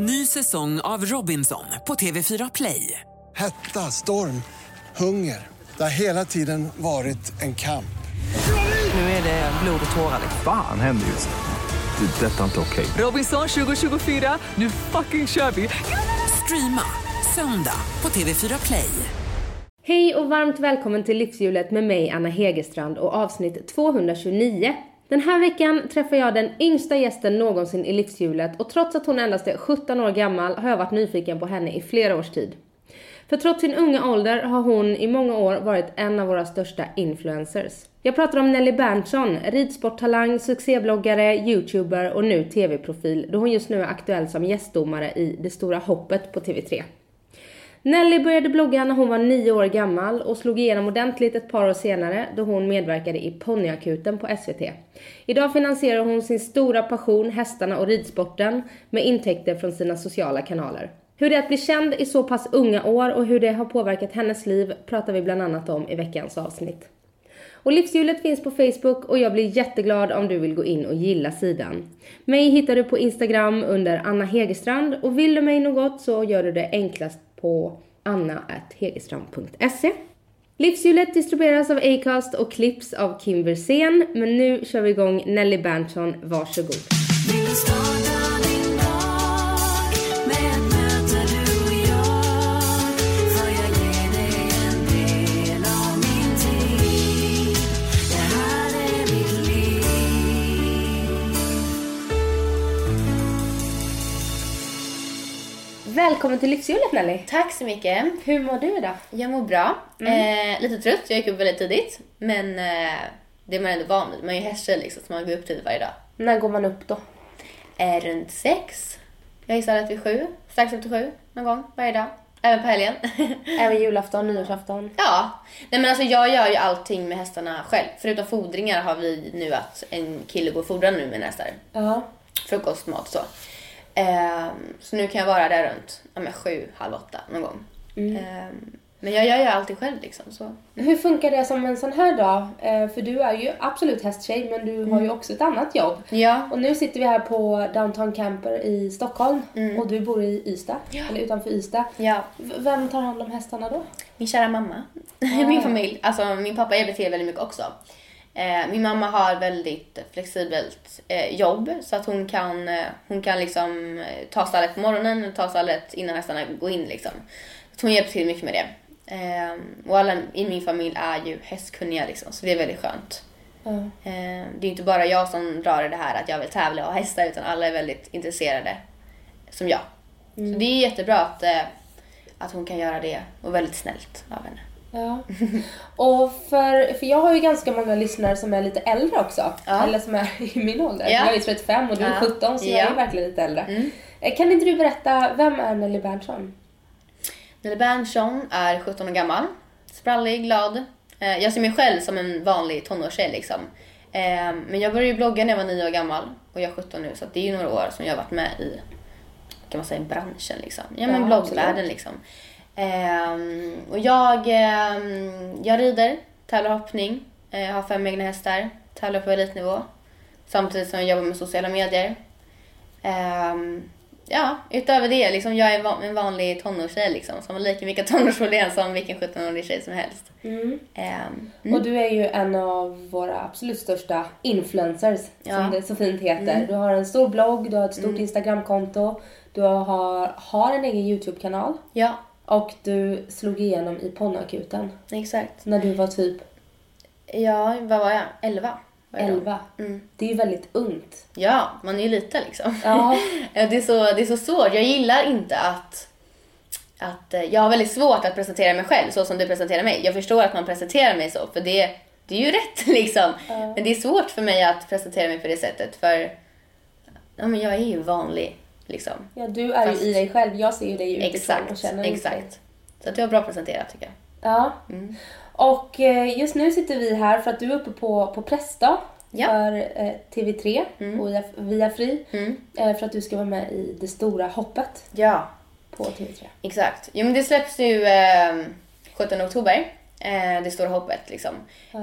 Ny säsong av Robinson på TV4 Play. Hetta, storm, hunger. Det har hela tiden varit en kamp. Nu är det blod och tårar. Fan händer just nu. Det. är Detta är inte okej. Robinson 2024, nu fucking kör vi! Streama söndag på TV4 Play. Hej och varmt välkommen till Livshjulet med mig Anna Hegerstrand och avsnitt 229. Den här veckan träffar jag den yngsta gästen någonsin i Livshjulet och trots att hon endast är 17 år gammal har jag varit nyfiken på henne i flera års tid. För trots sin unga ålder har hon i många år varit en av våra största influencers. Jag pratar om Nelly Berntsson, ridsporttalang, succébloggare, youtuber och nu tv-profil då hon just nu är aktuell som gästdomare i Det stora hoppet på TV3. Nelly började blogga när hon var nio år gammal och slog igenom ordentligt ett par år senare då hon medverkade i Ponnyakuten på SVT. Idag finansierar hon sin stora passion, hästarna och ridsporten, med intäkter från sina sociala kanaler. Hur det är att bli känd i så pass unga år och hur det har påverkat hennes liv pratar vi bland annat om i veckans avsnitt. Och Livshjulet finns på Facebook och jag blir jätteglad om du vill gå in och gilla sidan. Mig hittar du på Instagram under Anna Hegerstrand och vill du mig något så gör du det enklast på anna.hegerstrand.se. Livshjulet distribueras av Acast och klipps av Kim Versén. Men nu kör vi igång Nelly Berntsson, varsågod. Välkommen till Livshjulet Nelly. Tack så mycket. Hur mår du idag? Jag mår bra. Eh, lite trött, jag gick upp väldigt tidigt. Men eh, det är man ändå van vid. Man är ju hästtjej liksom, så man går upp tidigt varje dag. När går man upp då? Eh, runt sex. Jag gissar att vid sju. Strax efter sju någon gång varje dag. Även på helgen. Även julafton, nyårsafton? ja. Nej men alltså jag gör ju allting med hästarna själv. Förutom fodringar har vi nu att en kille går och fodrar nu med hästar. Ja. Frukost, mat så. Ehm, så nu kan jag vara där runt ja, men sju, halv åtta någon gång. Ehm, men jag gör ju alltid själv liksom. Så. Hur funkar det som en sån här dag? Eh, För du är ju absolut hästtjej men du har ju också ett annat jobb. Ja. Och nu sitter vi här på Downtown Camper i Stockholm och du bor i Ystad, eller utanför Ystad. Ja. V- Vem tar hand om hästarna då? Min kära mamma. min familj. Alltså min pappa hjälper till väldigt mycket också. Eh, min mamma har väldigt flexibelt eh, jobb så att hon kan, eh, hon kan liksom ta stallet på morgonen och ta stallet innan hästarna går in liksom. Så hon hjälper till mycket med det. Eh, och alla i min familj är ju hästkunniga liksom så det är väldigt skönt. Eh, det är inte bara jag som drar i det här att jag vill tävla och ha hästar utan alla är väldigt intresserade som jag. Så det är jättebra att, att hon kan göra det och väldigt snällt av henne. Ja. Och för, för jag har ju ganska många lyssnare som är lite äldre också. Ja. Eller som är i min ålder. Ja. Jag är 35 och du är Ja. 17 så jag Ja. är verkligen lite äldre. Mm. Eh, Kan inte du berätta, vem är Nelly Berntsson? Nelly Berntsson är 17 år gammal, sprallig, glad. Eh, Jag ser mig själv som en vanlig tonårstjej liksom. Eh, Men jag började blogga när jag var 9 år gammal och jag är 17 nu så det är ju några år som jag har varit med i, kan man säga, branschen liksom. Ja men Ja, bloggvärlden liksom. Eh, Och jag, eh, jag rider, tävlar hoppning, eh, har fem egna hästar, tävlar på elitnivå. Samtidigt som jag jobbar med sociala medier. Ehm, ja, utöver det, liksom, jag är en vanlig tonårstjej liksom, som har lika mycket tonårsproblem som vilken 17-årig tjej som helst. Mm. Ehm, Och du är ju en av våra absolut största influencers, Ja. som det så fint heter. Mm. Du har en stor blogg, du har ett stort Instagramkonto, du har, har en egen YouTube-kanal ja, och du slog igenom i Ponnyakuten exakt. när du var typ Ja, vad var jag? 11? var jag då. 11. Mm. Det är ju väldigt ungt. Ja, man är ju liten liksom. Ja. Ja, det, är så, det är så svårt. Jag gillar inte att, att... eh, Jag har väldigt svårt att presentera mig själv så som du presenterar mig. Jag förstår att man presenterar mig så, för det, det är ju rätt liksom. Men det är svårt för mig att presentera mig på det sättet, för ja, men jag är ju vanlig liksom. Ja, du är Fast- ju i dig själv. Jag ser ju dig utifrån och Exakt, känner inte dig. exakt. Så att det var bra presenterat tycker jag. Ja. Mm. Och eh, just nu sitter vi här för att du är uppe på, på pressdag Ja. för eh, TV3 och via, Fri. Mm. Eh, för att du ska vara med i Det stora hoppet Ja, på TV3. exakt. Jo men det släpps ju eh, 17 oktober. Det stora hoppet liksom.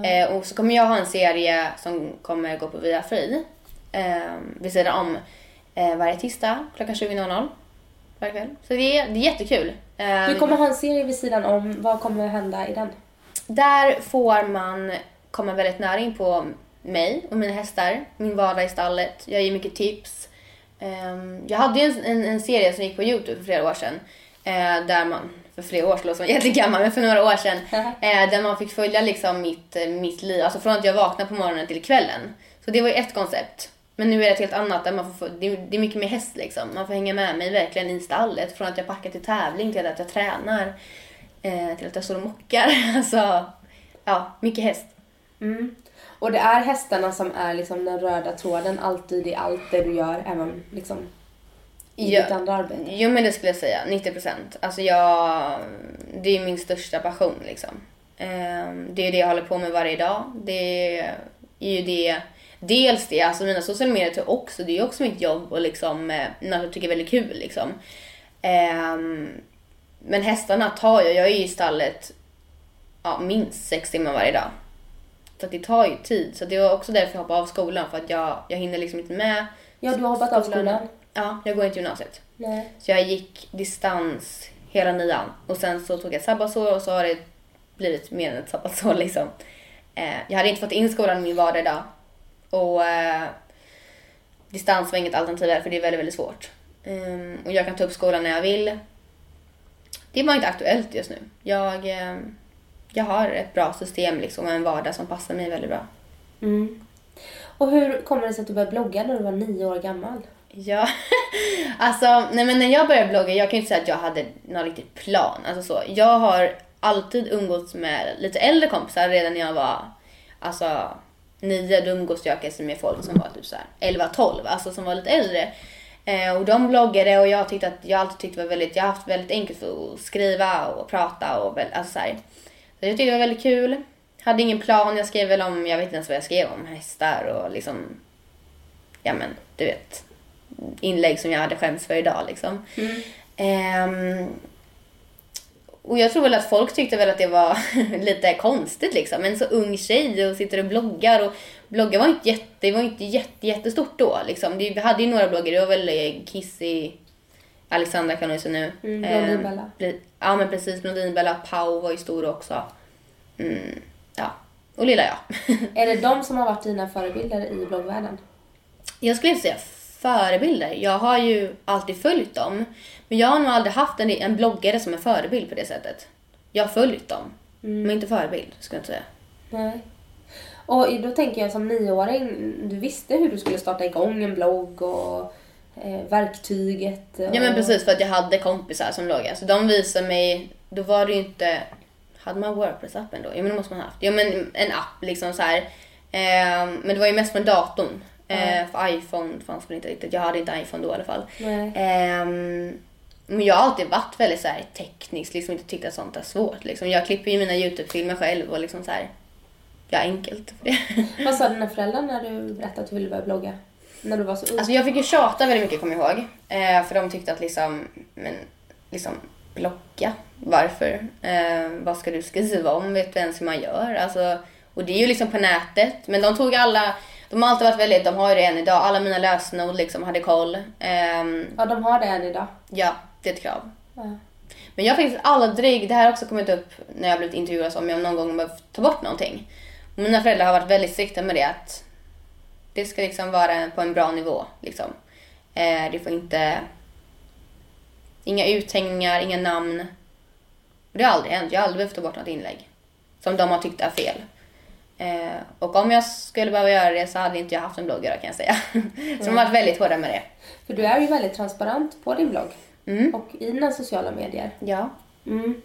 Eh, och så kommer jag ha en serie som kommer gå på Via Free. Eh, vid sidan om varje tisdag klockan 20.00. varje kväll. Så det är, det är jättekul. Eh, Du kommer ha en serie vid sidan om. Vad kommer hända i den? Där får man komma väldigt nära in på mig och mina hästar, min vardag i stallet. Jag ger mycket tips. Ehm, Jag hade ju en, en, en serie som gick på Youtube för flera år sedan. eh, Där man, för flera år sedan som jättegammal, men för några år sedan. eh, Där man fick följa liksom mitt, eh, mitt liv, alltså från att jag vaknade på morgonen till kvällen. Så det var ju ett koncept. Men nu är det ett helt annat, där man får, få- det, är- mycket mer häst liksom. Man får hänga med mig verkligen i stallet. Från att jag packar till tävling till att jag tränar. Eh, till att jag står och mockar. Alltså, ja, mycket häst. Och det är hästarna som är liksom den röda tråden alltid i allt det du gör, även liksom i Ja. ditt andra arbete. Jo men det skulle jag säga, 90 procent. Alltså jag, det är min största passion liksom. Ehm, Det är det jag håller på med varje dag. Det är ju det, dels det, alltså mina sociala medier är också, det är också mitt jobb och liksom eh, något jag tycker är väldigt kul liksom. Ehm, Men hästarna tar jag, jag är ju i stallet ja, minst sex timmar varje dag. Så att det tar ju tid. Så det var också därför jag hoppade av skolan för att jag, jag hinner liksom inte med. Ja, du har hoppat av skolan. Ja, jag går inte gymnasiet. Nej. Så jag gick distans hela nian och sen så tog jag ett sabbatsår och så har det blivit mer än ett sabbatsår liksom. Eh, jag hade inte fått in skolan i min vardag idag och eh, distans var inget alternativ där för det är väldigt, väldigt svårt. Ehm, och jag kan ta upp skolan när jag vill. Det är bara inte aktuellt just nu. Jag, eh, jag har ett bra system liksom och en vardag som passar mig väldigt bra. Mm. Och hur kommer det sig att du började blogga när du var nio år gammal? Ja, alltså nej men när jag började blogga, jag kan ju inte säga att jag hade någon riktig plan. Alltså så. Jag har alltid umgåtts med lite äldre kompisar redan när jag var alltså nio. Då umgås jag med folk som var typ så här 11-12, alltså som var lite äldre. Eh, och de bloggade och jag tyckte att jag alltid tyckte var väldigt, jag har haft väldigt enkelt för att skriva och prata och alltså så här. Så jag tyckte det var väldigt kul. Hade ingen plan, jag skrev väl om, jag vet inte ens vad jag skrev om, hästar och liksom, ja men du vet, inlägg som jag hade skämts för idag liksom. Ehm, och jag tror väl att folk tyckte väl att det var lite konstigt liksom. En så ung tjej och sitter och bloggar och bloggar var inte jätte, det var inte jätte, jättestort då liksom. Det, vi hade ju några bloggar, det var väl eh, Kissy, Alexandra kan hon ju se nu. Mm, Ehm, Blondinbella. bli- Ja men precis, Blondinbella, Pau var ju stor också. Mm, ja, och lilla jag. Är det de som har varit dina förebilder i bloggvärlden? Jag skulle inte säga förebilder. Jag har ju alltid följt dem. Men jag har nog aldrig haft en, en bloggare som en förebild på det sättet. Jag har följt dem. Men inte förebild, skulle jag inte säga. Nej. Och då tänker jag som nioåring, du visste hur du skulle starta igång en blogg och eh, verktyget. Och... Ja men precis, för att jag hade kompisar som bloggade. Så de visade mig, då var det ju inte... Hade man Wordpress-appen då? Ja men det måste man ha haft. Ja men en app liksom så här. Eh, men det var ju mest från datorn. Eh, för iPhone fanns väl inte riktigt. Jag hade inte iPhone då i alla fall. Nej. Men jag har alltid varit väldigt så här, teknisk, liksom inte tyckt att sånt är svårt. Liksom. Jag klipper ju mina YouTube-filmer själv och liksom så här, jag är enkelt för det. Vad sa dina föräldrar när du berättade att du ville börja blogga? När du var så ung? Alltså jag fick ju tjata väldigt mycket, kommer jag ihåg. Eh, för de tyckte att liksom, men liksom blogga, varför? Eh, vad ska du skriva om? Vet du ens hur man gör? Alltså, och det är ju liksom på nätet. Men de tog alla, de har alltid varit väldigt, de har ju det än idag, alla mina lösenord liksom hade koll. Ehm, Ja, de har det än idag. ja, det är ett krav. Ja. Men jag har faktiskt aldrig, det här har också kommit upp när jag blivit intervjuad om jag någon gång behövt ta bort någonting. Mina föräldrar har varit väldigt strikta med det att det ska liksom vara på en bra nivå. Liksom. Eh, det får inte... Inga uthängningar, inga namn. Och det har aldrig hänt. Jag har aldrig behövt ta bort något inlägg som de har tyckt är fel. Eh, och om jag skulle behöva göra det så hade inte jag haft en blogg kan jag säga. så de har varit väldigt hårda med det. För du är ju väldigt transparent på din blogg. Mm. Och i dina sociala medier. Ja. Mm.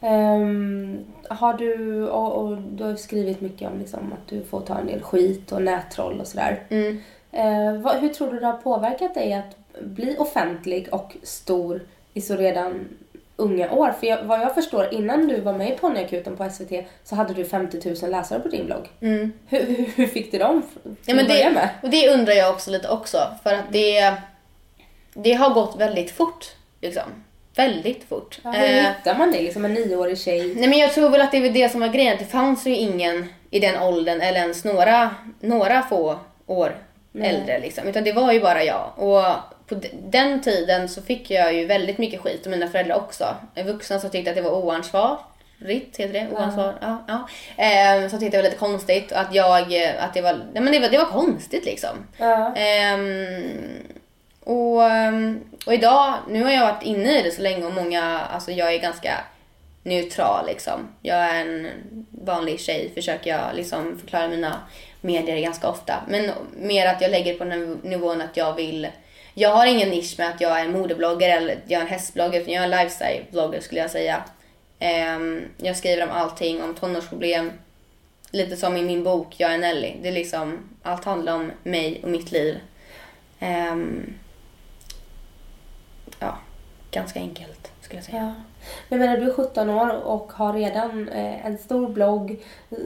Ehm, har du, och, och du har skrivit mycket om liksom, att du får ta en del skit och nättroll och sådär. Mm. Eh, vad, hur tror du det har påverkat dig att bli offentlig och stor i så redan unga år? För jag, vad jag förstår, innan du var med i Ponnyakuten på SVT så hade du 50 000 läsare på din blogg. Mm. Hur, hur, hur fick du dem Ja, men det, med? och det undrar jag också lite också. För att det, det har gått väldigt fort. Liksom. Väldigt fort. Ja, hur Eh, hittar man det? Liksom en nioårig tjej? nej men jag tror väl att det är det som var grejen. Det fanns ju ingen i den åldern eller ens några, några få år äldre. Liksom. Utan det var ju bara jag. Och på den tiden så fick jag ju väldigt mycket skit av mina föräldrar också. Vuxna som tyckte att det var oansvarigt, heter det? Oansvar? Ja. ja. Ehm, som tyckte det var lite konstigt och att jag, eh, att det var, nej men det var, det var konstigt liksom. Ja. Ehm, och, ehm, och idag, nu har jag varit inne i det så länge och många, alltså jag är ganska neutral liksom. Jag är en vanlig tjej, försöker jag liksom förklara mina medier ganska ofta. Men mer att jag lägger det på den nivån att jag vill, jag har ingen nisch med att jag är en modebloggare eller jag är en hästbloggare, utan jag är en lifestyle-blogger skulle jag säga. Ehm, jag skriver om allting, om tonårsproblem, lite som i min bok Jag är Nelly. Det är liksom, allt handlar om mig och mitt liv. Um, ganska enkelt skulle jag säga. Ja. Men menar, du är 17 år och har redan eh, en stor blogg,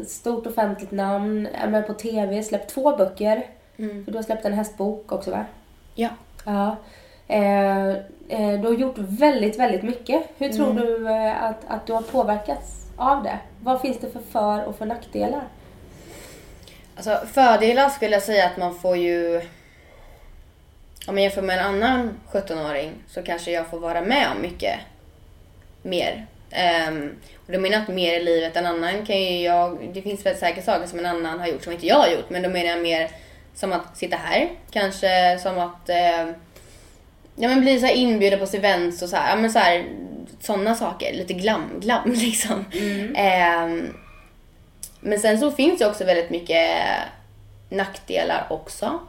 stort offentligt namn, är med på TV, släppt två böcker. För du har släppt en hästbok också va? Ja. Ja. Eh, eh, du har gjort väldigt, väldigt mycket. Hur tror du eh, att, att du har påverkats av det? Vad finns det för för och för nackdelar? Alltså fördelar skulle jag säga att man får ju... Om man jämför med en annan 17-åring så kanske jag får vara med om mycket mer. Um, och då menar jag inte mer i livet. En annan kan ju jag... Det finns väl säkert saker som en annan har gjort som inte jag har gjort. Men då menar jag mer som att sitta här. Kanske som att... eh, ja men bli så inbjuden på events och så här. Ja men så här... Sådana saker. Lite glam, glam liksom. Ehm, men sen så finns det också väldigt mycket nackdelar också.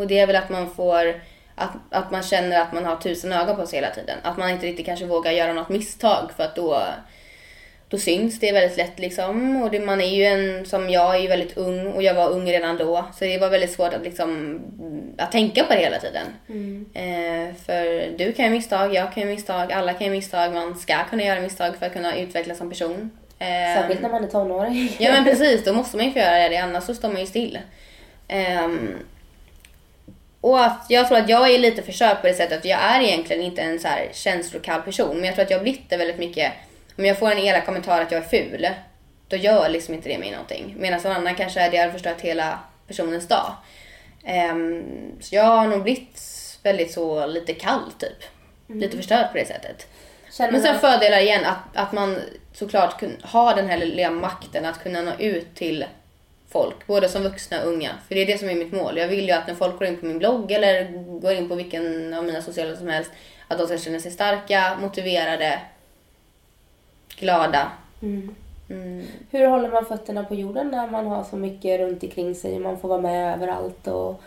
Och det är väl att man får, att, att man känner att man har tusen ögon på sig hela tiden. Att man inte riktigt kanske vågar göra något misstag för att då, då syns det väldigt lätt liksom. Och det, man är ju en, som jag är ju väldigt ung och jag var ung redan då. Så det var väldigt svårt att liksom, att tänka på det hela tiden. Eh, för du kan göra misstag, jag kan göra misstag, alla kan göra misstag. Man ska kunna göra misstag för att kunna utvecklas som person. Eh, Särskilt när man är tonåring. Ja men precis, då måste man ju få göra det annars så står man ju still. Ehm, och att jag tror att jag är lite förstörd på det sättet att jag är egentligen inte en så här känslokall person. Men jag tror att jag blivit det väldigt mycket. Om jag får en elak kommentar att jag är ful, då gör liksom inte det mig någonting. Medan en annan kanske är det har förstört hela personens dag. Ehm, så jag har nog blivit väldigt så lite kall typ. Lite förstörd på det sättet. Känner Men sen fördelar igen att, att man såklart har den här lilla makten att kunna nå ut till folk, både som vuxna och unga. För det är det som är mitt mål. Jag vill ju att när folk går in på min blogg eller går in på vilken av mina sociala som helst, att de ska känna sig starka, motiverade, glada. Hur håller man fötterna på jorden när man har så mycket runt omkring sig och man får vara med överallt och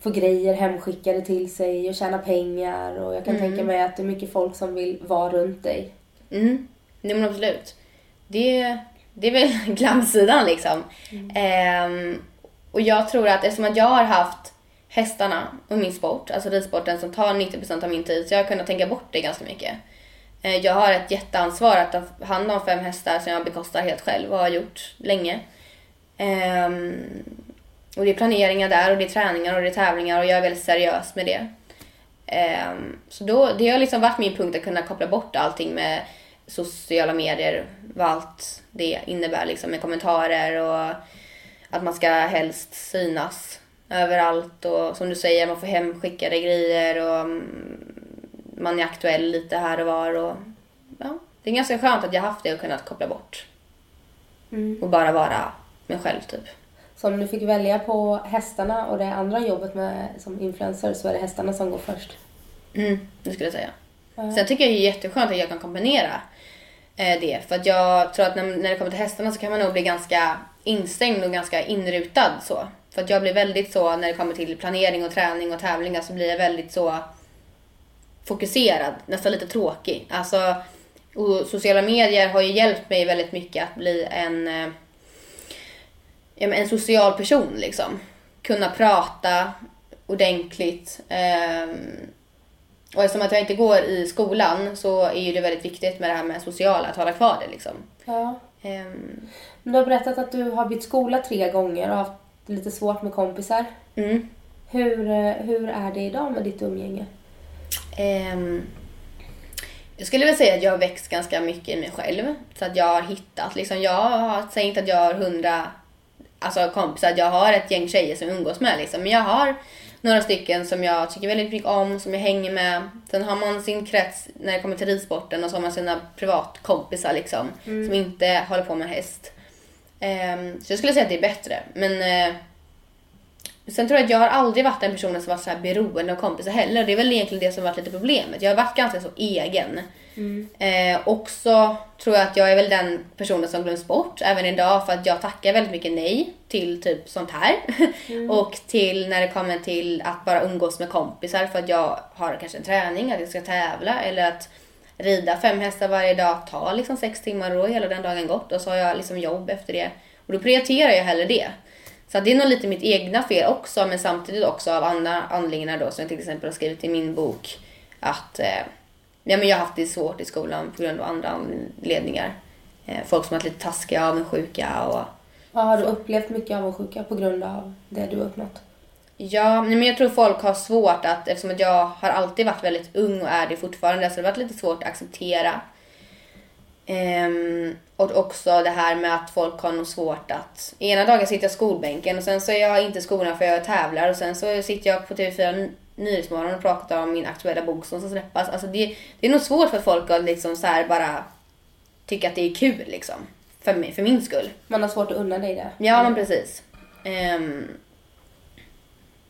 få grejer hemskickade till sig och tjäna pengar och jag kan tänka mig att det är mycket folk som vill vara runt dig. Mm, det men absolut. Det, det är väl glamsidan liksom. Ehm, och jag tror att eftersom att jag har haft hästarna och min sport, alltså ridsporten som tar 90% av min tid, så jag har kunnat tänka bort det ganska mycket. Eh, Jag har ett jätteansvar att ta hand om fem hästar som jag bekostar helt själv och har gjort länge. Ehm, och det är planeringar där och det är träningar och det är tävlingar och jag är väldigt seriös med det. Ehm, så då, det har liksom varit min punkt att kunna koppla bort allting med sociala medier, vad allt det innebär liksom med kommentarer och att man ska helst synas överallt och som du säger, man får hemskickade grejer och mm, man är aktuell lite här och var och ja, det är ganska skönt att jag haft det och kunnat koppla bort. Och bara vara mig själv typ. Så om du fick välja på hästarna och det andra jobbet med, som influencer så är det hästarna som går först. Mm, det skulle jag säga. Sen tycker jag det är jätteskönt att jag kan kombinera Eh, det. För att jag tror att när, när det kommer till hästarna så kan man nog bli ganska instängd och ganska inrutad så. För att jag blir väldigt så när det kommer till planering och träning och tävlingar så blir jag väldigt så fokuserad, nästan lite tråkig. Alltså, och sociala medier har ju hjälpt mig väldigt mycket att bli en, eh, en social person liksom. Kunna prata ordentligt. Ehm, och eftersom att jag inte går i skolan så är ju det väldigt viktigt med det här med sociala, att hålla kvar det liksom. Ja. Men Du har berättat att du har bytt skola tre gånger och haft lite svårt med kompisar. mm. Hur, eh, hur är det idag med ditt umgänge? Ehm, jag skulle väl säga att jag har växt ganska mycket i mig själv. Så att jag har hittat, liksom, jag har, säger inte att jag har hundra alltså, kompisar, jag har ett gäng tjejer som jag umgås med liksom. Men jag har några stycken som jag tycker väldigt mycket om, som jag hänger med. Sen har man sin krets när det kommer till ridsporten och så har man sina privatkompisar liksom. Som inte håller på med häst. Ehm, så jag skulle säga att det är bättre. Men eh, sen tror jag att jag har aldrig varit den personen som varit så här beroende av kompisar heller. Det är väl egentligen det som varit lite problemet. Jag har varit ganska så egen. Eh, också tror jag att jag är väl den personen som glöms bort även idag för att jag tackar väldigt mycket nej till typ sånt här. och till när det kommer till att bara umgås med kompisar för att jag har kanske en träning, att jag ska tävla eller att rida fem hästar varje dag tar liksom sex timmar och då är hela den dagen gått och så har jag liksom jobb efter det. Och då prioriterar jag hellre det. Så det är nog lite mitt egna fel också men samtidigt också av andra anledningar då som jag till exempel har skrivit i min bok att eh, ja, men jag har haft det svårt i skolan på grund av andra anledningar. Eh, folk som har varit lite taskiga, avundsjuka och Ja, har du upplevt mycket avundsjuka på grund av det du har uppnått? Ja, men jag tror folk har svårt att, eftersom att jag har alltid varit väldigt ung och är det fortfarande, så det har varit lite svårt att acceptera. Ehm, och också det här med att folk har nog svårt att, ena dagen sitter jag i skolbänken och sen så är jag inte i skolan för jag tävlar och sen så sitter jag på TV4 Nyhetsmorgon och pratar om min aktuella bok som ska släppas. Alltså det, det är nog svårt för folk att liksom så bara tycka att det är kul liksom. För, mig, för min skull. Man har svårt att unna dig det. Ja, men precis. Ehm,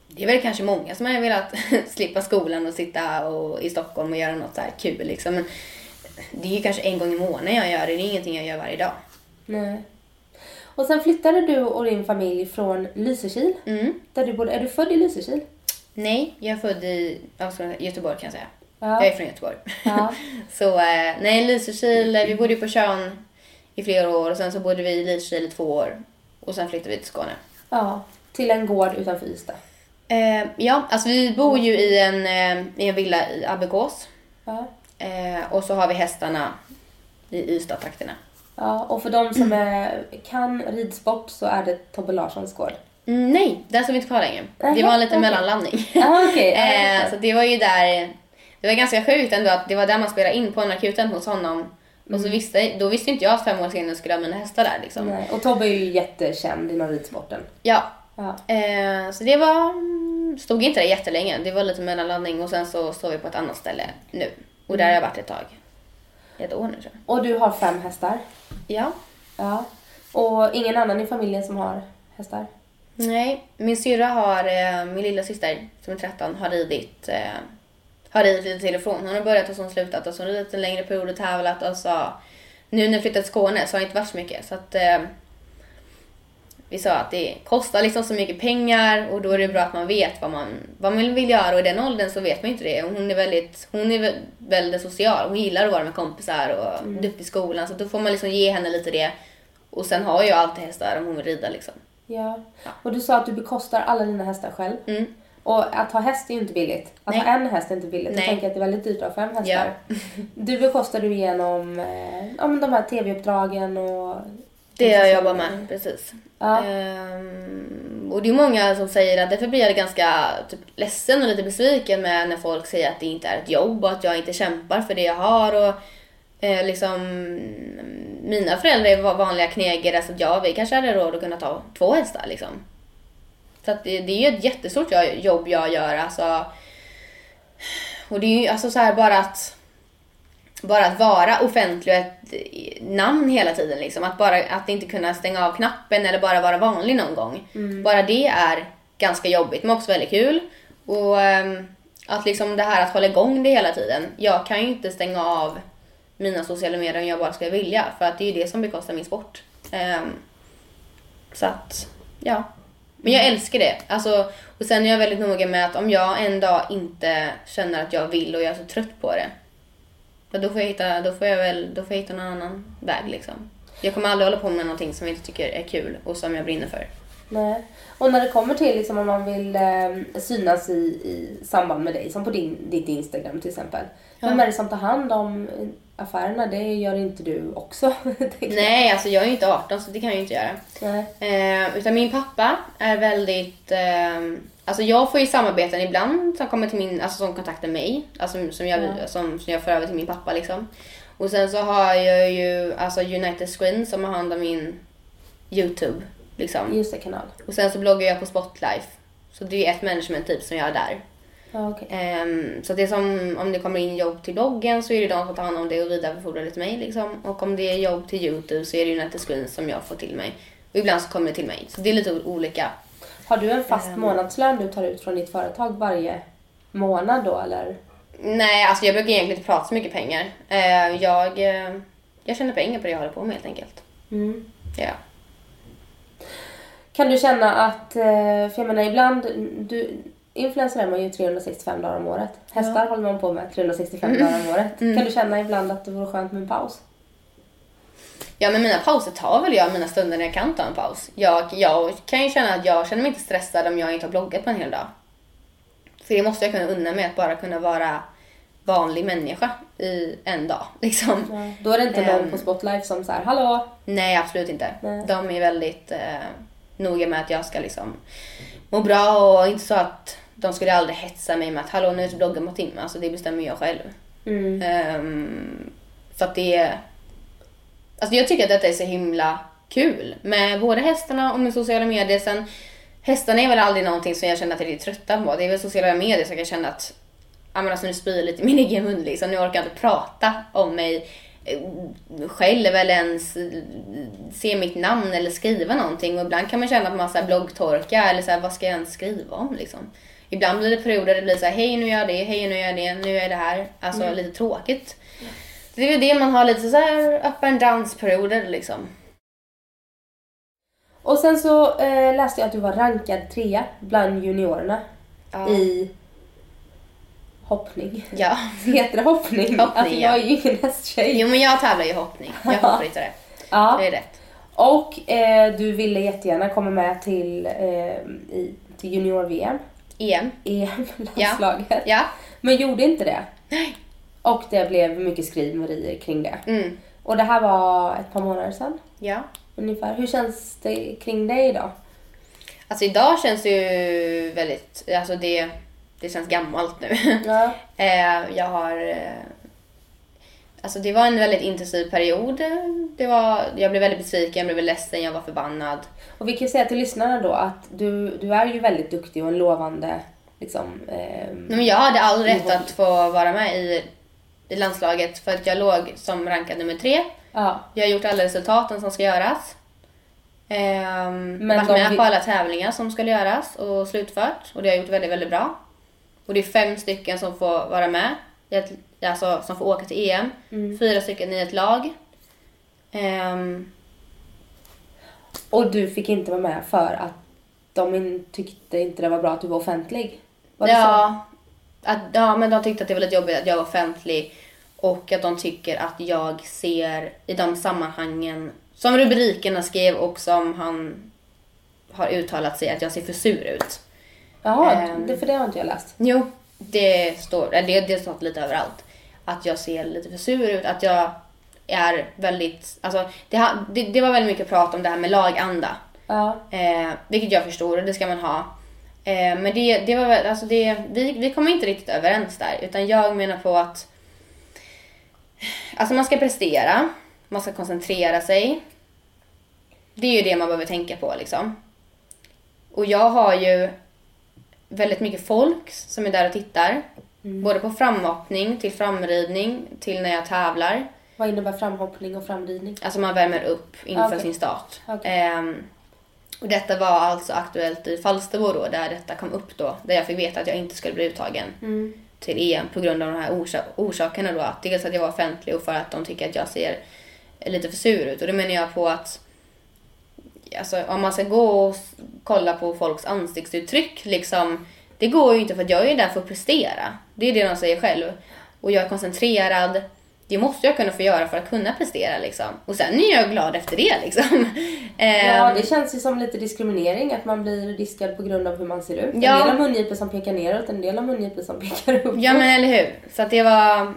det är väl kanske många som har velat slippa skolan och sitta och, i Stockholm och göra något så här kul liksom. Men det är ju kanske en gång i månaden jag gör det. Det är ingenting jag gör varje dag. Nej. Och sen flyttade du och din familj från Lysekil. Mm. Där du bodde. Är du född i Lysekil? Nej, jag är född i Göteborg kan jag säga. Ja. Jag är från Göteborg. Ja. så eh, nej, Lysekil, eh, vi bodde ju på Tjörn i flera år och sen så bodde vi i Lysekil i två år. Och sen flyttade vi till Skåne. Ja. Till en gård utanför Ystad. Eh, ja, alltså vi bor ju i en, eh, i en villa i Abbekås. Ja. Eh, och så har vi hästarna i Ystad-trakterna. Ja, och för de som är, kan ridsport så är det Tobbe Larssons gård. Mm, nej, där står vi inte kvar längre. Det var en liten okej. mellanlandning. Ja, okej. Ja, eh, så det. var ju där, det var ganska sjukt ändå att det var där man spelade in på en akuten hos honom. Och så visste, då visste inte jag att fem år senare skulle ha mina hästar där liksom. Nej. Och Tobbe är ju jättekänd inom ridsporten. Ja. Ja. Eh, så det var, mm, stod inte där jättelänge. Det var lite mellanlandning och sen så står vi på ett annat ställe nu. Och där har jag varit ett tag. Ett år nu tror jag. Och du har fem hästar. Ja. Ja. Och ingen annan i familjen som har hästar? Nej, min syrra har, eh, min lilla syster som är 13 har ridit, eh, har ridit lite till och från. Hon har börjat och så har hon slutat och så har hon ridit en längre period och tävlat och så nu när jag flyttat till Skåne så har det inte varit så mycket så att eh, vi sa att det kostar liksom så mycket pengar och då är det bra att man vet vad man, vad man vill göra och i den åldern så vet man inte det. Hon är väldigt, hon är vä- väldigt social, hon gillar att vara med kompisar och duktig i skolan så då får man liksom ge henne lite det. Och sen har jag alltid hästar om hon vill rida liksom. Ja. Och du sa att du bekostar alla dina hästar själv. Mm. Och att ha häst är ju inte billigt. Att Nej. ha en häst är inte billigt. Jag Nej. tänker att det är väldigt dyrt att ha fem hästar. Du bekostar du genom eh, ja, men de här tv-uppdragen och... Det jag jobbar med, precis. Ja. Ehm, och det är många som säger att därför blir jag ganska typ, ledsen och lite besviken med när folk säger att det inte är ett jobb och att jag inte kämpar för det jag har. Och, eh, liksom, mina föräldrar är va- vanliga knegare så ja, vi kanske hade råd att kunna ta två hästar. Liksom. Så att det, det är ju ett jättestort jo- jobb jag gör. Alltså, och det är ju alltså så här bara att bara att vara offentlig och ett namn hela tiden. Liksom. Att, bara, att inte kunna stänga av knappen eller bara vara vanlig någon gång. Bara det är ganska jobbigt men också väldigt kul. Och ehm, att liksom det här att hålla igång det hela tiden. Jag kan ju inte stänga av mina sociala medier om jag bara skulle vilja. För att det är ju det som bekostar min sport. Ehm, så att, ja. Men jag älskar det. Alltså, och sen är jag väldigt noga med att om jag en dag inte känner att jag vill och jag är så trött på det. Ja, då får jag hitta, då får jag väl, då får jag hitta någon annan väg liksom. Jag kommer aldrig hålla på med någonting som jag inte tycker är kul och som jag brinner för. Nej. Och när det kommer till liksom, om man vill eh, synas i, i samband med dig, som på din, ditt Instagram till exempel. Vem är det som tar hand om affärerna? Det gör inte du också. Nej, alltså jag är ju inte 18 så det kan jag ju inte göra. Eh, utan min pappa är väldigt... Eh, alltså jag får ju samarbeten ibland som kommer till min, alltså som kontaktar mig. Alltså som jag, som, som jag för över till min pappa liksom. Och sen så har jag ju alltså United Screen som har hand om min YouTube. Liksom. Just det, kanal. Och sen så bloggar jag på Spotlife. Så det är ett management typ som jag är där. Ja, okej. Ehm, så det är som om det kommer in jobb till bloggen så är det de som tar hand om det och vidarebefordrar det till mig. Liksom. Och om det är jobb till Youtube så är det United Screens som jag får till mig. Och ibland så kommer det till mig. Så det är lite olika. Har du en fast månadslön du tar ut från ditt företag varje månad då eller? Nej, alltså jag brukar egentligen inte prata så mycket pengar. Eh, jag, eh, jag tjänar pengar på det jag håller på med helt enkelt. Ja. Kan du känna att, eh, för jag menar ibland, du, influencer är man ju 365 dagar om året. Hästar håller man på med 365 dagar om året. Kan du känna ibland att det vore skönt med en paus? Ja men mina pauser tar väl jag mina stunder när jag kan ta en paus. Jag, jag kan ju känna att jag känner mig inte stressad om jag inte har bloggat på en hel dag. För det måste jag kunna unna mig att bara kunna vara vanlig människa i en dag. Liksom. Då är det inte någon Ehm. på Spotlife som så här, hallå? Nej absolut inte. Nej. De är väldigt eh, noga med att jag ska liksom må bra och inte så att de skulle aldrig hetsa mig med att hallå nu är det bloggen på timme. Alltså det bestämmer jag själv. Mm. Ehm, för att det är... Alltså jag tycker att detta är så himla kul med både hästarna och med sociala medier. Sen, hästarna är väl aldrig någonting som jag känner att jag är trötta på. Det är väl sociala medier som jag kan känna att ja, men alltså nu spyr lite i min egen mun liksom. Nu orkar jag inte prata om mig eh, själv eller ens eh, se mitt namn eller skriva någonting. Och ibland kan man känna att man har bloggtorka eller så här, vad ska jag ens skriva om liksom. Ibland blir det perioder där det blir så här, hej nu gör jag det, hej nu gör jag det, nu är det här. Alltså lite tråkigt. Det är ju det man har lite så här up and downs perioder liksom. Och sen så eh, läste jag att du var rankad trea bland juniorerna Ja. i hoppning. Ja. Heter det hoppning? Hoppning, alltså jag ja. är ju ingen hästtjej. Jo men jag tävlar i hoppning. Jag är hoppryttare. Ja. Det är rätt. Och eh, du ville jättegärna komma med till, eh, i, till junior-VM, EM. EM-landslaget. Ja. Men gjorde inte det. Och det blev mycket skriverier kring det. Mm. Och det här var ett par månader sedan Ja. ungefär. Hur känns det kring dig idag? Alltså idag känns det ju väldigt, alltså det, det känns gammalt nu. Ja. Eh, jag har... eh, Alltså det var en väldigt intensiv period. Det var, jag blev väldigt besviken, jag blev ledsen, jag var förbannad. Och vi kan säga till lyssnarna då att du, du är ju väldigt duktig och en lovande liksom, eh, men jag hade all rätt att få vara med i, i landslaget för att jag låg som rankad nummer tre. ja. Jag har gjort alla resultaten som ska göras. Ehm, Men varit med vi- på alla tävlingar som skulle göras och slutfört. Och det har jag gjort väldigt, väldigt bra. Och det är fem stycken som får vara med. i ett- Alltså som får åka till EM. Mm. Fyra stycken i ett lag. Ehm, Och du fick inte vara med för att de in, tyckte inte det var bra att du var offentlig. Var ja, att, ja, men de tyckte att det var lite jobbigt att jag var offentlig. Och att de tycker att jag ser i de sammanhangen, som rubrikerna skrev och som han har uttalat sig, att jag ser för sur ut. Jaha, Ehm. det, för det har inte jag läst. Jo, det står, eller det, det står lite överallt. Att jag ser lite för sur ut, att jag är väldigt, alltså det, det, det var väldigt mycket prat om det här med laganda. Ja. Eh, vilket jag förstår och det ska man ha. Eh, men det, det var väl, alltså det, vi, vi kommer inte riktigt överens där. Utan jag menar på att alltså man ska prestera, man ska koncentrera sig. Det är ju det man behöver tänka på liksom. Och jag har ju väldigt mycket folk som är där och tittar. Både på framhoppning, till framridning, till när jag tävlar. Vad innebär framhoppning och framridning? Alltså man värmer upp inför Okej. sin start. Okej. Ehm, och detta var alltså aktuellt i Falsterbo då, där detta kom upp då. Där jag fick veta att jag inte skulle bli uttagen till EM på grund av de här orsa- orsakerna då. Att dels att jag var offentlig och för att de tycker att jag ser lite för sur ut. Och då menar jag på att alltså, om man ska gå och kolla på folks ansiktsuttryck liksom. Det går ju inte för att jag är där för att prestera. Det är det de säger själv. Och jag är koncentrerad. Det måste jag kunna få göra för att kunna prestera liksom. Och sen är jag glad efter det liksom. Ja, Ehm, det känns ju som lite diskriminering att man blir diskad på grund av hur man ser ut. En Ja. del har mungipor som pekar neråt, en del har mungipor som pekar upp. Ja men eller hur. Så det var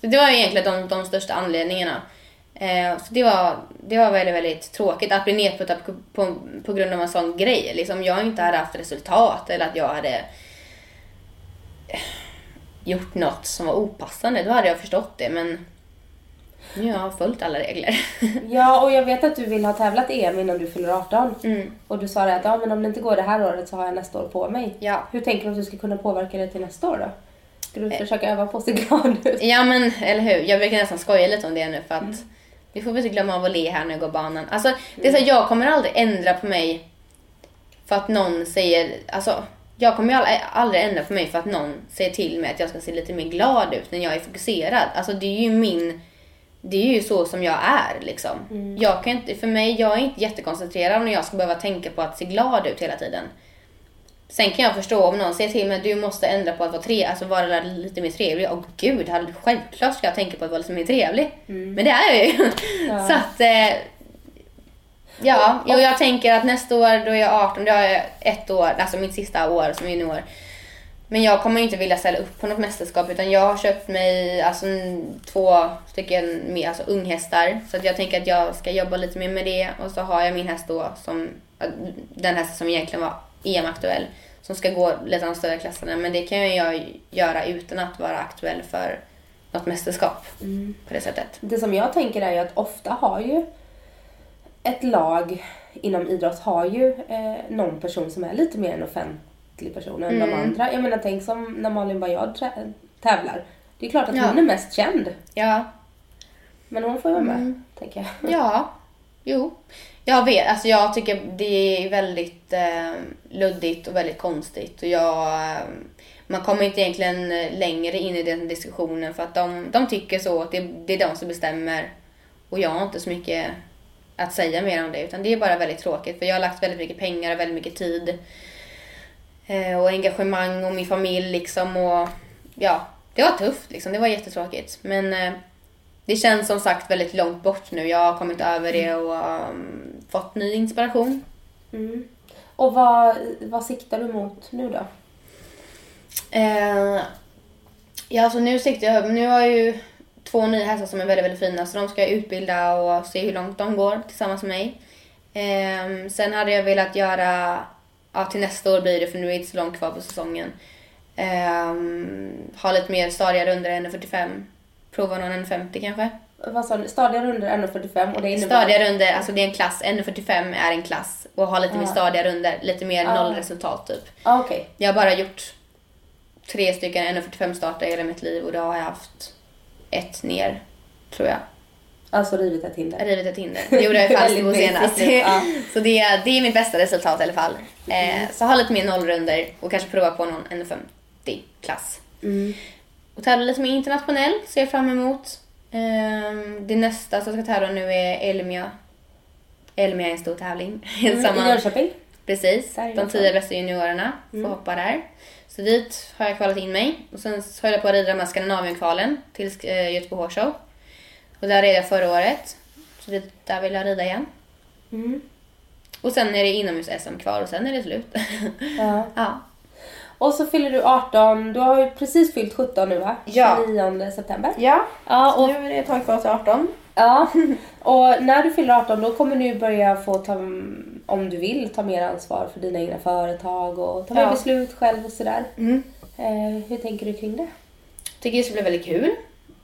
det var egentligen de, de största anledningarna. Eh, så det var, det var väldigt, väldigt tråkigt att bli nedputtad på, på, på grund av en sån grej. Liksom, jag inte hade haft resultat eller att jag hade eh, gjort något som var opassande. Då hade jag förstått det men Jag har följt alla regler. Ja, och jag vet att du vill ha tävlat i EM innan du fyller 18. Mm. Och du sa det att ja, men om det inte går det här året så har jag nästa år på mig. Ja. Hur tänker du att du ska kunna påverka det till nästa år då? Ska du försöka öva på att se glad ut? Ja men eller hur, jag brukar nästan skoja lite om det nu för att Mm. Vi får väl inte glömma av att le här när jag går banan. Alltså det är så här, jag kommer aldrig ändra på mig för att någon säger, alltså jag kommer aldrig, aldrig ändra på mig för att någon säger till mig att jag ska se lite mer glad ut när jag är fokuserad. Alltså det är ju min, det är ju så som jag är liksom. Jag kan inte, för mig, jag är inte jättekoncentrerad när jag ska behöva tänka på att se glad ut hela tiden. Sen kan jag förstå om någon säger till mig att du måste ändra på att vara tre, alltså vara lite mer trevlig. Och gud, självklart ska jag tänka på att vara lite mer trevlig. Men det är jag ju. Så att, eh, ja, och jag tänker att nästa år då är jag 18, då har jag ett år, alltså mitt sista år som junior. Men jag kommer inte vilja ställa upp på något mästerskap utan jag har köpt mig alltså, två stycken med, alltså, unghästar. Så att jag tänker att jag ska jobba lite mer med det och så har jag min häst då som, den hästen som egentligen var EM-aktuell. Som ska gå lite de större klasserna men det kan jag göra utan att vara aktuell för något mästerskap på det sättet. Det som jag tänker är ju att ofta har ju ett lag inom idrott har ju eh, någon person som är lite mer en offentlig person än Mm. de andra. Jag menar tänk som när Malin Baryard tävlar. Det är klart att Ja. hon är mest känd. Ja, Men hon får ju vara med, Mm. tänker jag. Ja, jo. Jag vet, alltså jag tycker det är väldigt eh, luddigt och väldigt konstigt. Och jag, eh, man kommer inte egentligen längre in i den diskussionen för att de, de tycker så, att det, det är de som bestämmer. Och jag har inte så mycket att säga mer om det utan det är bara väldigt tråkigt för jag har lagt väldigt mycket pengar och väldigt mycket tid eh, och engagemang och min familj liksom och ja, det var tufft liksom. Det var jättetråkigt. Men eh, det känns som sagt väldigt långt bort nu. Jag har kommit över det och um, fått ny inspiration. Mm. Och vad, vad siktar du mot nu då? Eh, ja, så nu siktar jag... Nu har jag ju två nya hästar som är väldigt, väldigt fina så de ska jag utbilda och se hur långt de går tillsammans med mig. Eh, sen hade jag velat göra... Ja, till nästa år blir det för nu är det inte så långt kvar på säsongen. Eh, ha lite mer stadiga runder än 45. Prova någon 50 kanske. Vad sa du? Stadiga runder 1,45 och det innebär... Stadiga runder, alltså det är en klass. 1,45 är en klass. Och ha lite mer Ja. stadiga runder, lite mer Ja. nollresultat typ. Ah, Okej. Jag har bara gjort tre stycken 1,45 starter i hela mitt liv och då har jag haft ett ner, tror jag. Alltså rivit ett hinder. Rivit ett hinder. Det gjorde jag i Falsterbo senast. ja. Så det, är- det är mitt bästa resultat i alla fall. Eh, så ha lite mer nollrunder och kanske prova på någon 1,50-klass. Mm. Och tävla lite mer internationellt ser jag fram emot. Ehm, det nästa som jag ska tävla nu är Elmia. Elmia är en stor tävling. Mm, I Jönköping? Precis, de det tio bästa juniorerna får hoppa där. Så dit har jag kvalat in mig. Och sen så höll jag på att rida de här Skandinavienkvalen till eh, Göteborg Show. Och där red jag förra året. Så dit, där vill jag rida igen. Mm. Och sen är det inomhus-SM kvar och sen är det slut. Ja. ja. Och så fyller du 18, du har ju precis fyllt 17 nu va? Ja. 29 september. Ja, Ja, och, nu är det ett tag kvar till 18. ja. och när du fyller 18 då kommer du börja få ta, om du vill, ta mer ansvar för dina egna företag och ta mer Ja. beslut själv och sådär. Mm. Eh, hur tänker du kring det? Tycker det ska bli väldigt kul.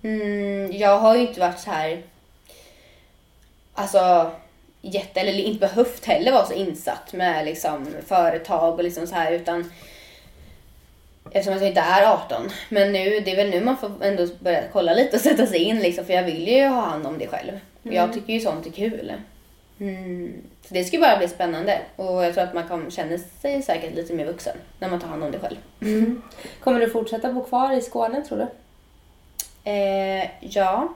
Mm, jag har ju inte varit så här... Alltså jätte, eller inte behövt heller vara så insatt med liksom företag och liksom så här utan Eftersom jag inte är 18. Men nu, det är väl nu man får ändå börja kolla lite och sätta sig in liksom, för jag vill ju ha hand om det själv. Och jag tycker ju sånt är kul. Mm. Så det ska bara bli spännande och jag tror att man kan känna sig säkert lite mer vuxen när man tar hand om det själv. Kommer du fortsätta bo kvar i Skåne tror du? Eh, ja.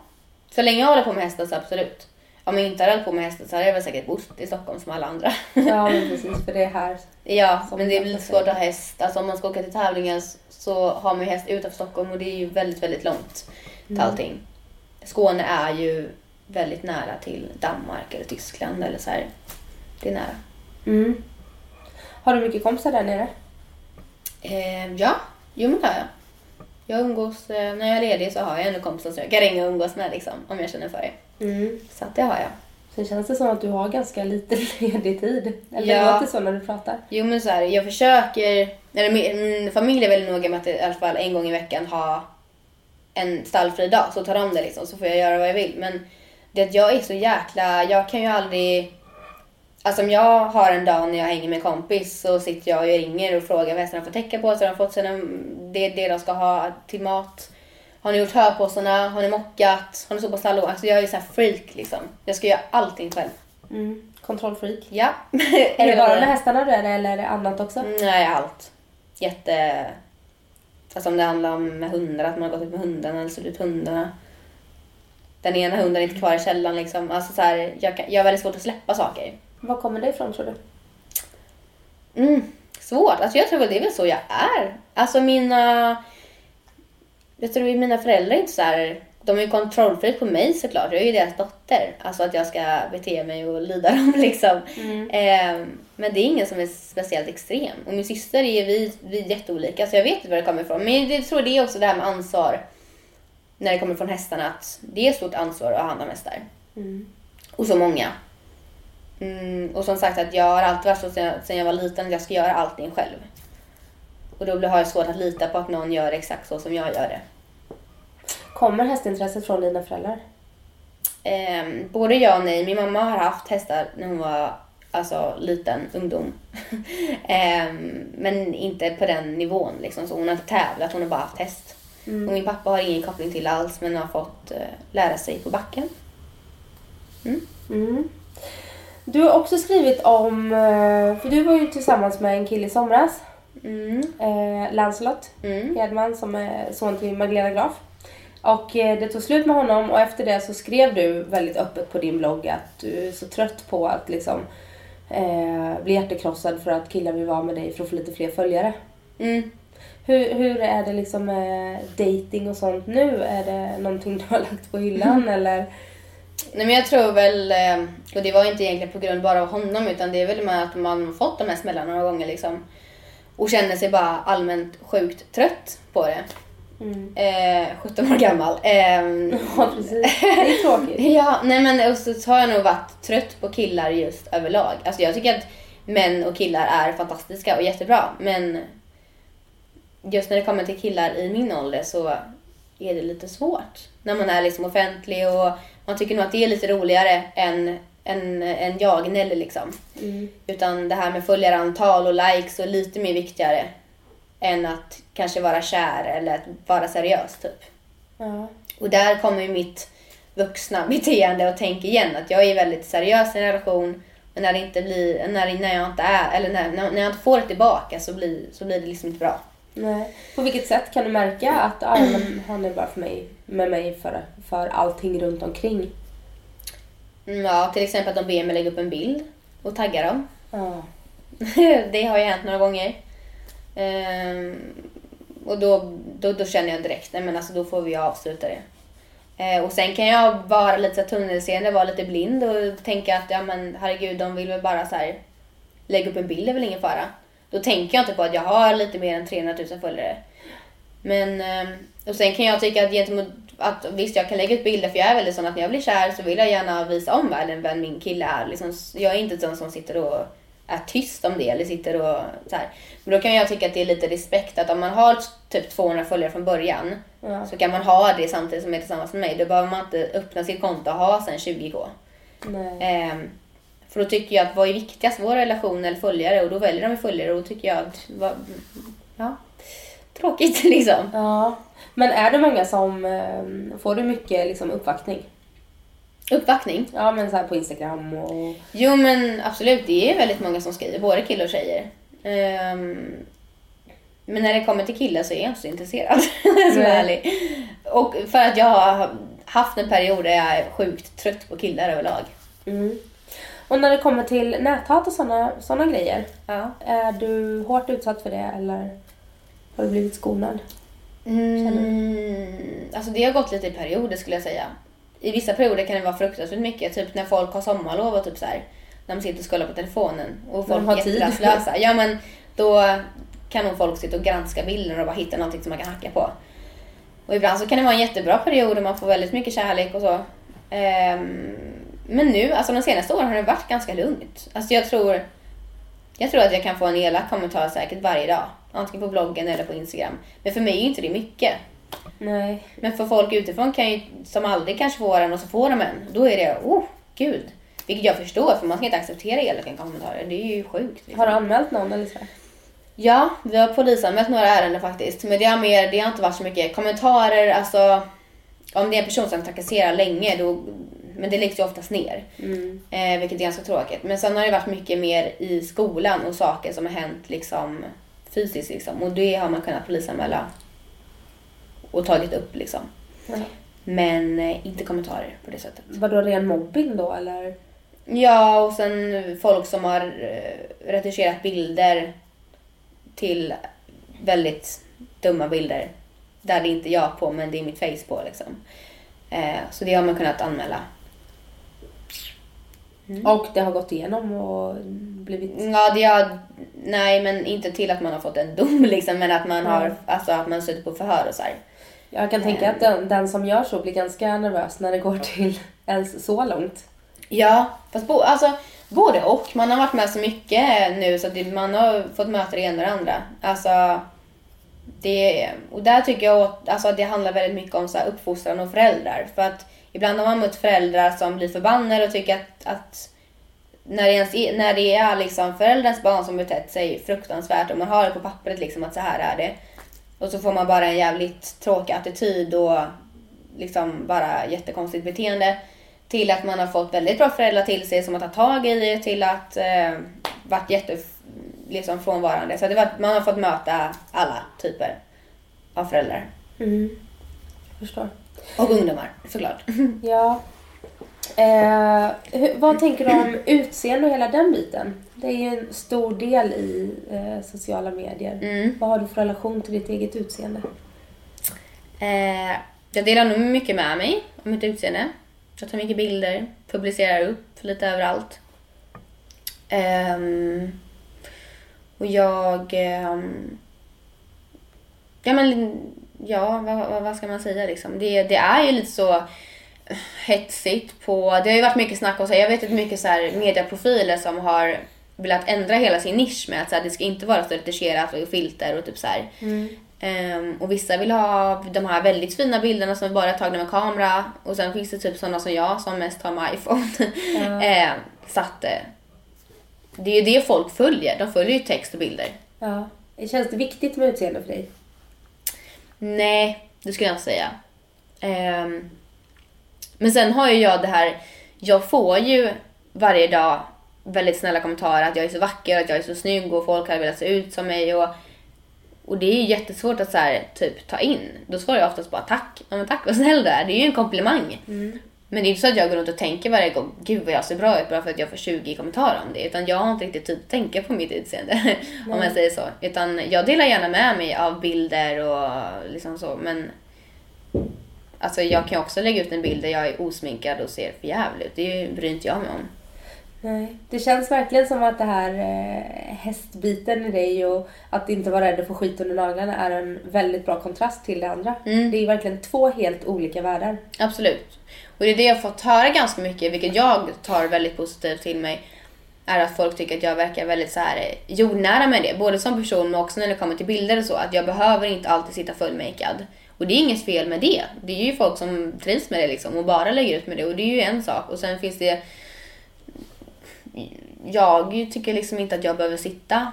Så länge jag håller på med hästar så absolut. Om jag inte hade hållit på med hästar så hade jag väl säkert bott i Stockholm som alla andra. Ja men precis för det är här. ja, men det är lite svårt att ha häst. Alltså om man ska åka till tävlingar så har man ju häst utanför Stockholm och det är ju väldigt, väldigt långt till allting. Skåne är ju väldigt nära till Danmark eller Tyskland eller så här. Det är nära. Mm. Har du mycket kompisar där nere? Eh, ja, jo men det har jag. Jag umgås, eh, när jag är ledig så har jag ändå kompisar som jag kan ringa och umgås med liksom, om jag känner för det. Mm. Så det har jag. Sen känns det som att du har ganska lite ledig tid. Eller Ja. det låter så när du pratar. Jo men så här, jag försöker, eller min, familj är väldigt noga med att i alla fall en gång i veckan ha en stallfri dag så tar de det liksom så får jag göra vad jag vill. Men det att jag är så jäkla, jag kan ju aldrig Alltså om jag har en dag när jag hänger med en kompis så sitter jag och ringer och frågar vad hästarna får täcka på har de fått sina, det, det de ska ha till mat. Har ni gjort hörpåsarna? Har ni mockat? Har ni sopat stallgården? Alltså jag är ju så freak liksom. Jag ska göra allting själv. Mm. Kontrollfreak. Ja. Är det bara med hästarna du är det eller är det annat också? Nej, allt. Jätte... Alltså om det handlar om hundar, att man har gått ut med hundarna eller sålt ut hundarna. Den ena hunden är inte kvar i källaren liksom. Alltså så här, jag, kan, jag har väldigt svårt att släppa saker. Var kommer det ifrån tror du? Mm, svårt. Alltså jag tror väl det är väl så jag är. Alltså mina... Jag tror mina föräldrar är inte så här... De är ju kontrollfreak på mig såklart. Jag är ju deras dotter. Alltså att jag ska bete mig och lyda dem liksom. Ehm, men det är ingen som är speciellt extrem. Och min syster är vi, vi är jätteolika så jag vet inte var det kommer ifrån. Men jag tror det är också det här med ansvar. När det kommer från hästarna att det är stort ansvar att ha hand om hästar. Och så många. Mm, och som sagt att jag har alltid varit så sedan jag, sedan jag var liten att jag ska göra allting själv. Och då har jag svårt att lita på att någon gör exakt så som jag gör det. Kommer hästintresset från dina föräldrar? Ehm, både ja och nej. Min mamma har haft hästar när hon var alltså, liten ungdom. Ehm, men inte på den nivån. Liksom. Så hon har inte tävlat, hon har bara haft häst. Och min pappa har ingen koppling till alls men har fått eh, lära sig på backen. Mm. Du har också skrivit om, eh, för du var ju tillsammans med en kille i somras. Mm. Eh, Lancelot Mm. Hedman som är son till Magdalena Graf. Och eh, det tog slut med honom och efter det så skrev du väldigt öppet på din blogg att du är så trött på att liksom eh, bli hjärtekrossad för att killar vill vara med dig för att få lite fler följare. Mm. Hur, hur är det liksom med dating och sånt nu? Är det någonting du har lagt på hyllan eller? Nej men jag tror väl, eh, och det var inte egentligen på grund bara av honom utan det är väl med att man fått de här smällarna några gånger liksom. Och känner sig bara allmänt sjukt trött på det. Mm. Eh, 17 år gammal. Ehm, Ja precis, det är tråkigt. Ja, nej men och så har jag nog varit trött på killar just överlag. Alltså jag tycker att män och killar är fantastiska och jättebra. Men just när det kommer till killar i min ålder så är det lite svårt. När man är liksom offentlig och man tycker nog att det är lite roligare än, än, än jag, Nelly liksom. Utan det här med följarantal och likes är lite mer viktigare än att kanske vara kär eller att vara seriös typ. Ja. Och där kommer mitt vuxna beteende och tänk igen att jag är väldigt seriös i en relation men när det inte blir, när, när jag inte är, eller när, när jag inte får det tillbaka så blir, så blir det liksom inte bra. Nej. På vilket sätt kan du märka att ah, men han är bara för mig, med mig för, för allting runt omkring? Mm, Ja, till exempel att de ber mig lägga upp en bild och tagga dem. Ja. det har ju hänt några gånger. Ehm, och då, då, då känner jag direkt, nej men alltså då får vi avsluta det. Eh, och sen kan jag vara lite så tunnelseende, vara lite blind och tänka att ja men herregud, de vill väl bara så här lägga upp en bild, är väl ingen fara. Då tänker jag inte på att jag har lite mer än 300 000 följare. Men, ehm, och sen kan jag tycka att gentemot att visst, jag kan lägga ut bilder för jag är väldigt sån att när jag blir kär så vill jag gärna visa om världen vem min kille är. Liksom, jag är inte sån som sitter och är tyst om det eller sitter och så här. Men då kan jag tycka att det är lite respekt att om man har typ 200 följare från början Ja. så kan man ha det samtidigt som är tillsammans med mig. Då behöver man inte öppna sitt konto och ha sen 20k. Nej. Ehm, för då tycker jag att vad är viktigast, vår relation eller följare? Och då väljer de följare och då tycker jag att, vad, ja, tråkigt liksom. Ja. Men är det många som, eh, får du mycket liksom, uppvaktning? Uppvaktning. Ja men så här på Instagram och... Jo men absolut, det är väldigt många som skriver, både killar och tjejer. Ehm, men när det kommer till killar så är jag inte så intresserad, som är ärlig. Och för att jag har haft en period där jag är sjukt trött på killar överlag. Mm. Och när det kommer till näthat och såna, såna grejer, Ja. är du hårt utsatt för det eller har du blivit skonad? Mm, alltså det har gått lite i perioder skulle jag säga. I vissa perioder kan det vara fruktansvärt mycket. Typ när folk har sommarlov och typ så här, när man sitter och scrollar på telefonen och folk de har är jätterastlösa. Ja men då kan nog folk sitta och granska bilder och bara hitta någonting som man kan hacka på. Och ibland så kan det vara en jättebra period och man får väldigt mycket kärlek och så. Ehm, men nu, alltså de senaste åren har det varit ganska lugnt. Alltså jag tror, jag tror att jag kan få en elak kommentar säkert varje dag. Antingen på bloggen eller på Instagram. Men för mig är inte det mycket. Nej. Men för folk utifrån kan ju, som aldrig kanske får en och så får de en, då är det, oh gud. Vilket jag förstår för man ska inte acceptera elaka kommentarer. Det är ju sjukt. liksom. Har du anmält någon eller så? Ja, vi har polisanmält några ärenden faktiskt. Men det har, mer, det har inte varit så mycket kommentarer. Alltså, om det är en person som trakasserar länge, då, men det läggs ju oftast ner. Eh, vilket är ganska tråkigt. Men sen har det varit mycket mer i skolan och saker som har hänt liksom, fysiskt. Liksom. Och det har man kunnat polisanmäla och tagit upp. Liksom. Men eh, inte kommentarer på det sättet. Vadå ren mobbing då eller? Ja, och sen folk som har eh, retuscherat bilder till väldigt dumma bilder. Där det inte är jag på, men det är mitt face på liksom. Eh, så det har man kunnat anmäla. Och det har gått igenom och blivit... Ja, det har, nej men inte till att man har fått en dom liksom, men att man har, alltså att man suttit på förhör och så här. Jag kan tänka att den, den som gör så blir ganska nervös när det går till ens så långt. Ja, fast bo, alltså, både och. Man har varit med så mycket nu så att det, man har fått möta det ena och det andra. Alltså, det, och där tycker jag att alltså, det handlar väldigt mycket om så här, uppfostran och föräldrar. För att ibland har man mött föräldrar som blir förbannade och tycker att, att när, det ens, är- när det är liksom föräldrarnas barn som betett sig fruktansvärt och man har det på pappret liksom att så här är det. Och så får man bara en jävligt tråkig attityd och liksom bara jättekonstigt beteende. Till att man har fått väldigt bra föräldrar till sig som har tagit tag i det till att eh, varit jätte liksom frånvarande. Så det var, man har fått möta alla typer av föräldrar. Förstår. Och ungdomar såklart. Ja. Eh, hur, vad tänker du om utseende och hela den biten? Det är ju en stor del i eh, sociala medier. Mm. Vad har du för relation till ditt eget utseende? Eh, jag delar nog mycket med mig om mitt utseende. Jag tar mycket bilder, publicerar upp lite överallt. Ehm, och jag... ehm, ja men, ja vad, vad, vad ska man säga liksom? Det, det är ju lite så hetsigt på... Det har ju varit mycket snack om så här, jag vet att mycket så här mediaprofiler som har velat ändra hela sin nisch med att så här, det ska inte vara så retuscherat och filter och typ så här. Ehm, och vissa vill ha de här väldigt fina bilderna som bara är tagna med kamera. Och sen finns det typ sådana som jag som mest har med iPhone. Ehm, så att eh, det är ju det folk följer. De följer ju text och bilder. Ja. Känns det viktigt med utseende för dig? Nej, det skulle jag inte säga. Ehm, men sen har ju jag det här, jag får ju varje dag väldigt snälla kommentarer att jag är så vacker, att jag är så snygg och folk har velat se ut som mig. Och, och det är ju jättesvårt att så här, typ ta in. Då svarar jag oftast bara tack. Ja men tack vad snäll du är. Det är ju en komplimang. Men det är inte så att jag går runt och tänker varje gång, gud vad jag ser bra ut bara för att jag får 20 kommentarer om det. Utan jag har inte riktigt tid att tänka på mitt utseende. om jag säger så. Utan jag delar gärna med mig av bilder och liksom så. Men alltså jag kan också lägga ut en bild där jag är osminkad och ser för jävligt ut. Det bryr inte jag mig om. Nej. Det känns verkligen som att det här eh, hästbiten i dig och att inte vara rädd att få skit under naglarna är en väldigt bra kontrast till det andra. Det är verkligen två helt olika världar. Absolut. Och det är det jag fått höra ganska mycket, vilket jag tar väldigt positivt till mig. Är att folk tycker att jag verkar väldigt så här eh, jordnära med det. Både som person men också när det kommer till bilder och så. Att jag behöver inte alltid sitta fullmakead. Och det är inget fel med det. Det är ju folk som trivs med det liksom och bara lägger ut med det. Och det är ju en sak. Och sen finns det... Jag tycker liksom inte att jag behöver sitta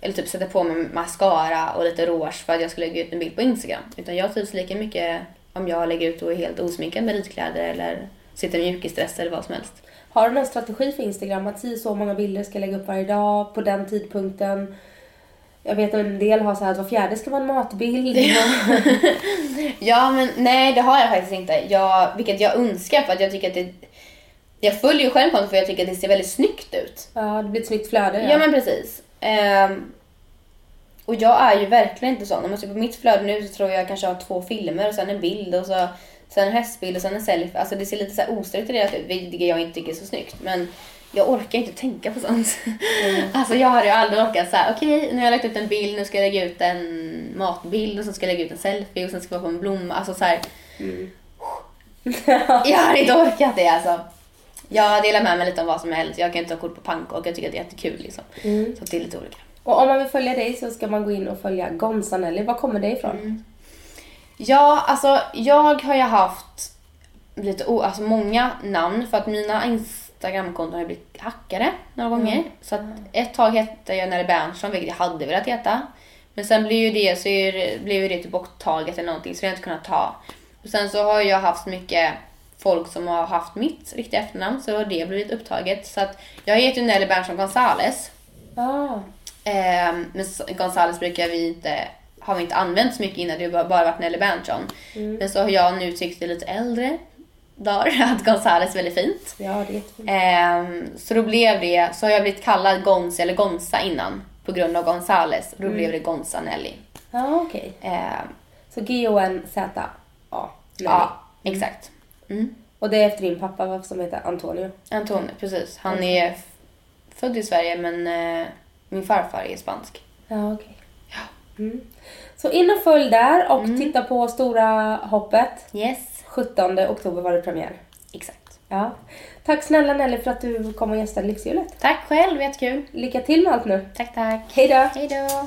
eller typ sätta på mig mascara och lite rouge för att jag ska lägga ut en bild på Instagram. Utan jag trivs lika mycket om jag lägger ut och är helt osminkad med ritkläder eller sitter i mjukisdress eller vad som helst. Har du någon strategi för Instagram? Att si så många bilder ska jag lägga upp varje dag på den tidpunkten? Jag vet att en del har så här att var fjärde ska vara en matbild. Ja, men nej, det har jag faktiskt inte. Jag, vilket jag önskar för att jag tycker att det... Jag följer ju själv kontot för jag tycker att det ser väldigt snyggt ut. ja, det blir ett snyggt flöde. Ja, men precis. Ehm, och jag är ju verkligen inte sån. Om man ser på mitt flöde nu så tror jag kanske har två filmer och sen en bild och så sen en hästbild och sen en selfie. Alltså det ser lite så ostrukturerat ut, vilket jag inte tycker är så snyggt. Men jag orkar inte tänka på sånt. alltså jag har ju aldrig orkat såhär, okej nu har jag lagt ut en bild, nu ska jag lägga ut en matbild och sen ska jag lägga ut en selfie och sen ska jag få en blomma. Alltså så här. jag har inte orkat det alltså. Jag delar med mig lite om vad som helst. Jag kan inte ta kort på pannkakor, jag tycker att det är jättekul liksom. Så det är lite olika. Och om man vill följa dig så ska man gå in och följa Gonzanelli. Var kommer det ifrån? Ja, alltså jag har ju haft lite alltså många namn för att mina Instagramkonton har ju blivit hackade några gånger. Så att ett tag hette jag Nelly Berntsson, vilket jag hade velat heta. Men sen blev ju det, så är blev ju det typ borttaget eller någonting så det har jag inte kunnat ta. Och sen så har jag haft mycket folk som har haft mitt riktiga efternamn så har det blivit upptaget. Så att jag heter ju Nelly Berntsson Gonzales. Ja. Ehm, men Gonzales brukar vi inte, har vi inte använt så mycket innan, det har bara- varit Nelly Berntsson. Men så har jag nu tyckt det lite äldre dagar att Gonzales är väldigt fint. Ja, det är jättefint. Ehm, så då blev det, så har jag blivit kallad Gonzi eller Gonza innan på grund av Gonzales. Då blev det Gonza Nelly. Ja, okej. Ehm, Så G-O-N-Z-A. ja, exakt. Mm. Och det är efter din pappa som heter Antonio. Antonio, precis. Han är f- född i Sverige men eh, min farfar är spansk. Ja, okej. Mm. Så in och följ där och titta på Stora hoppet. Yes, 17 oktober var det premiär. exakt. Ja. Tack snälla Nelly för att du kom och gästade Livshjulet. Tack själv, jättekul. Lycka till med allt nu. Tack, tack. Hej då! Hej då.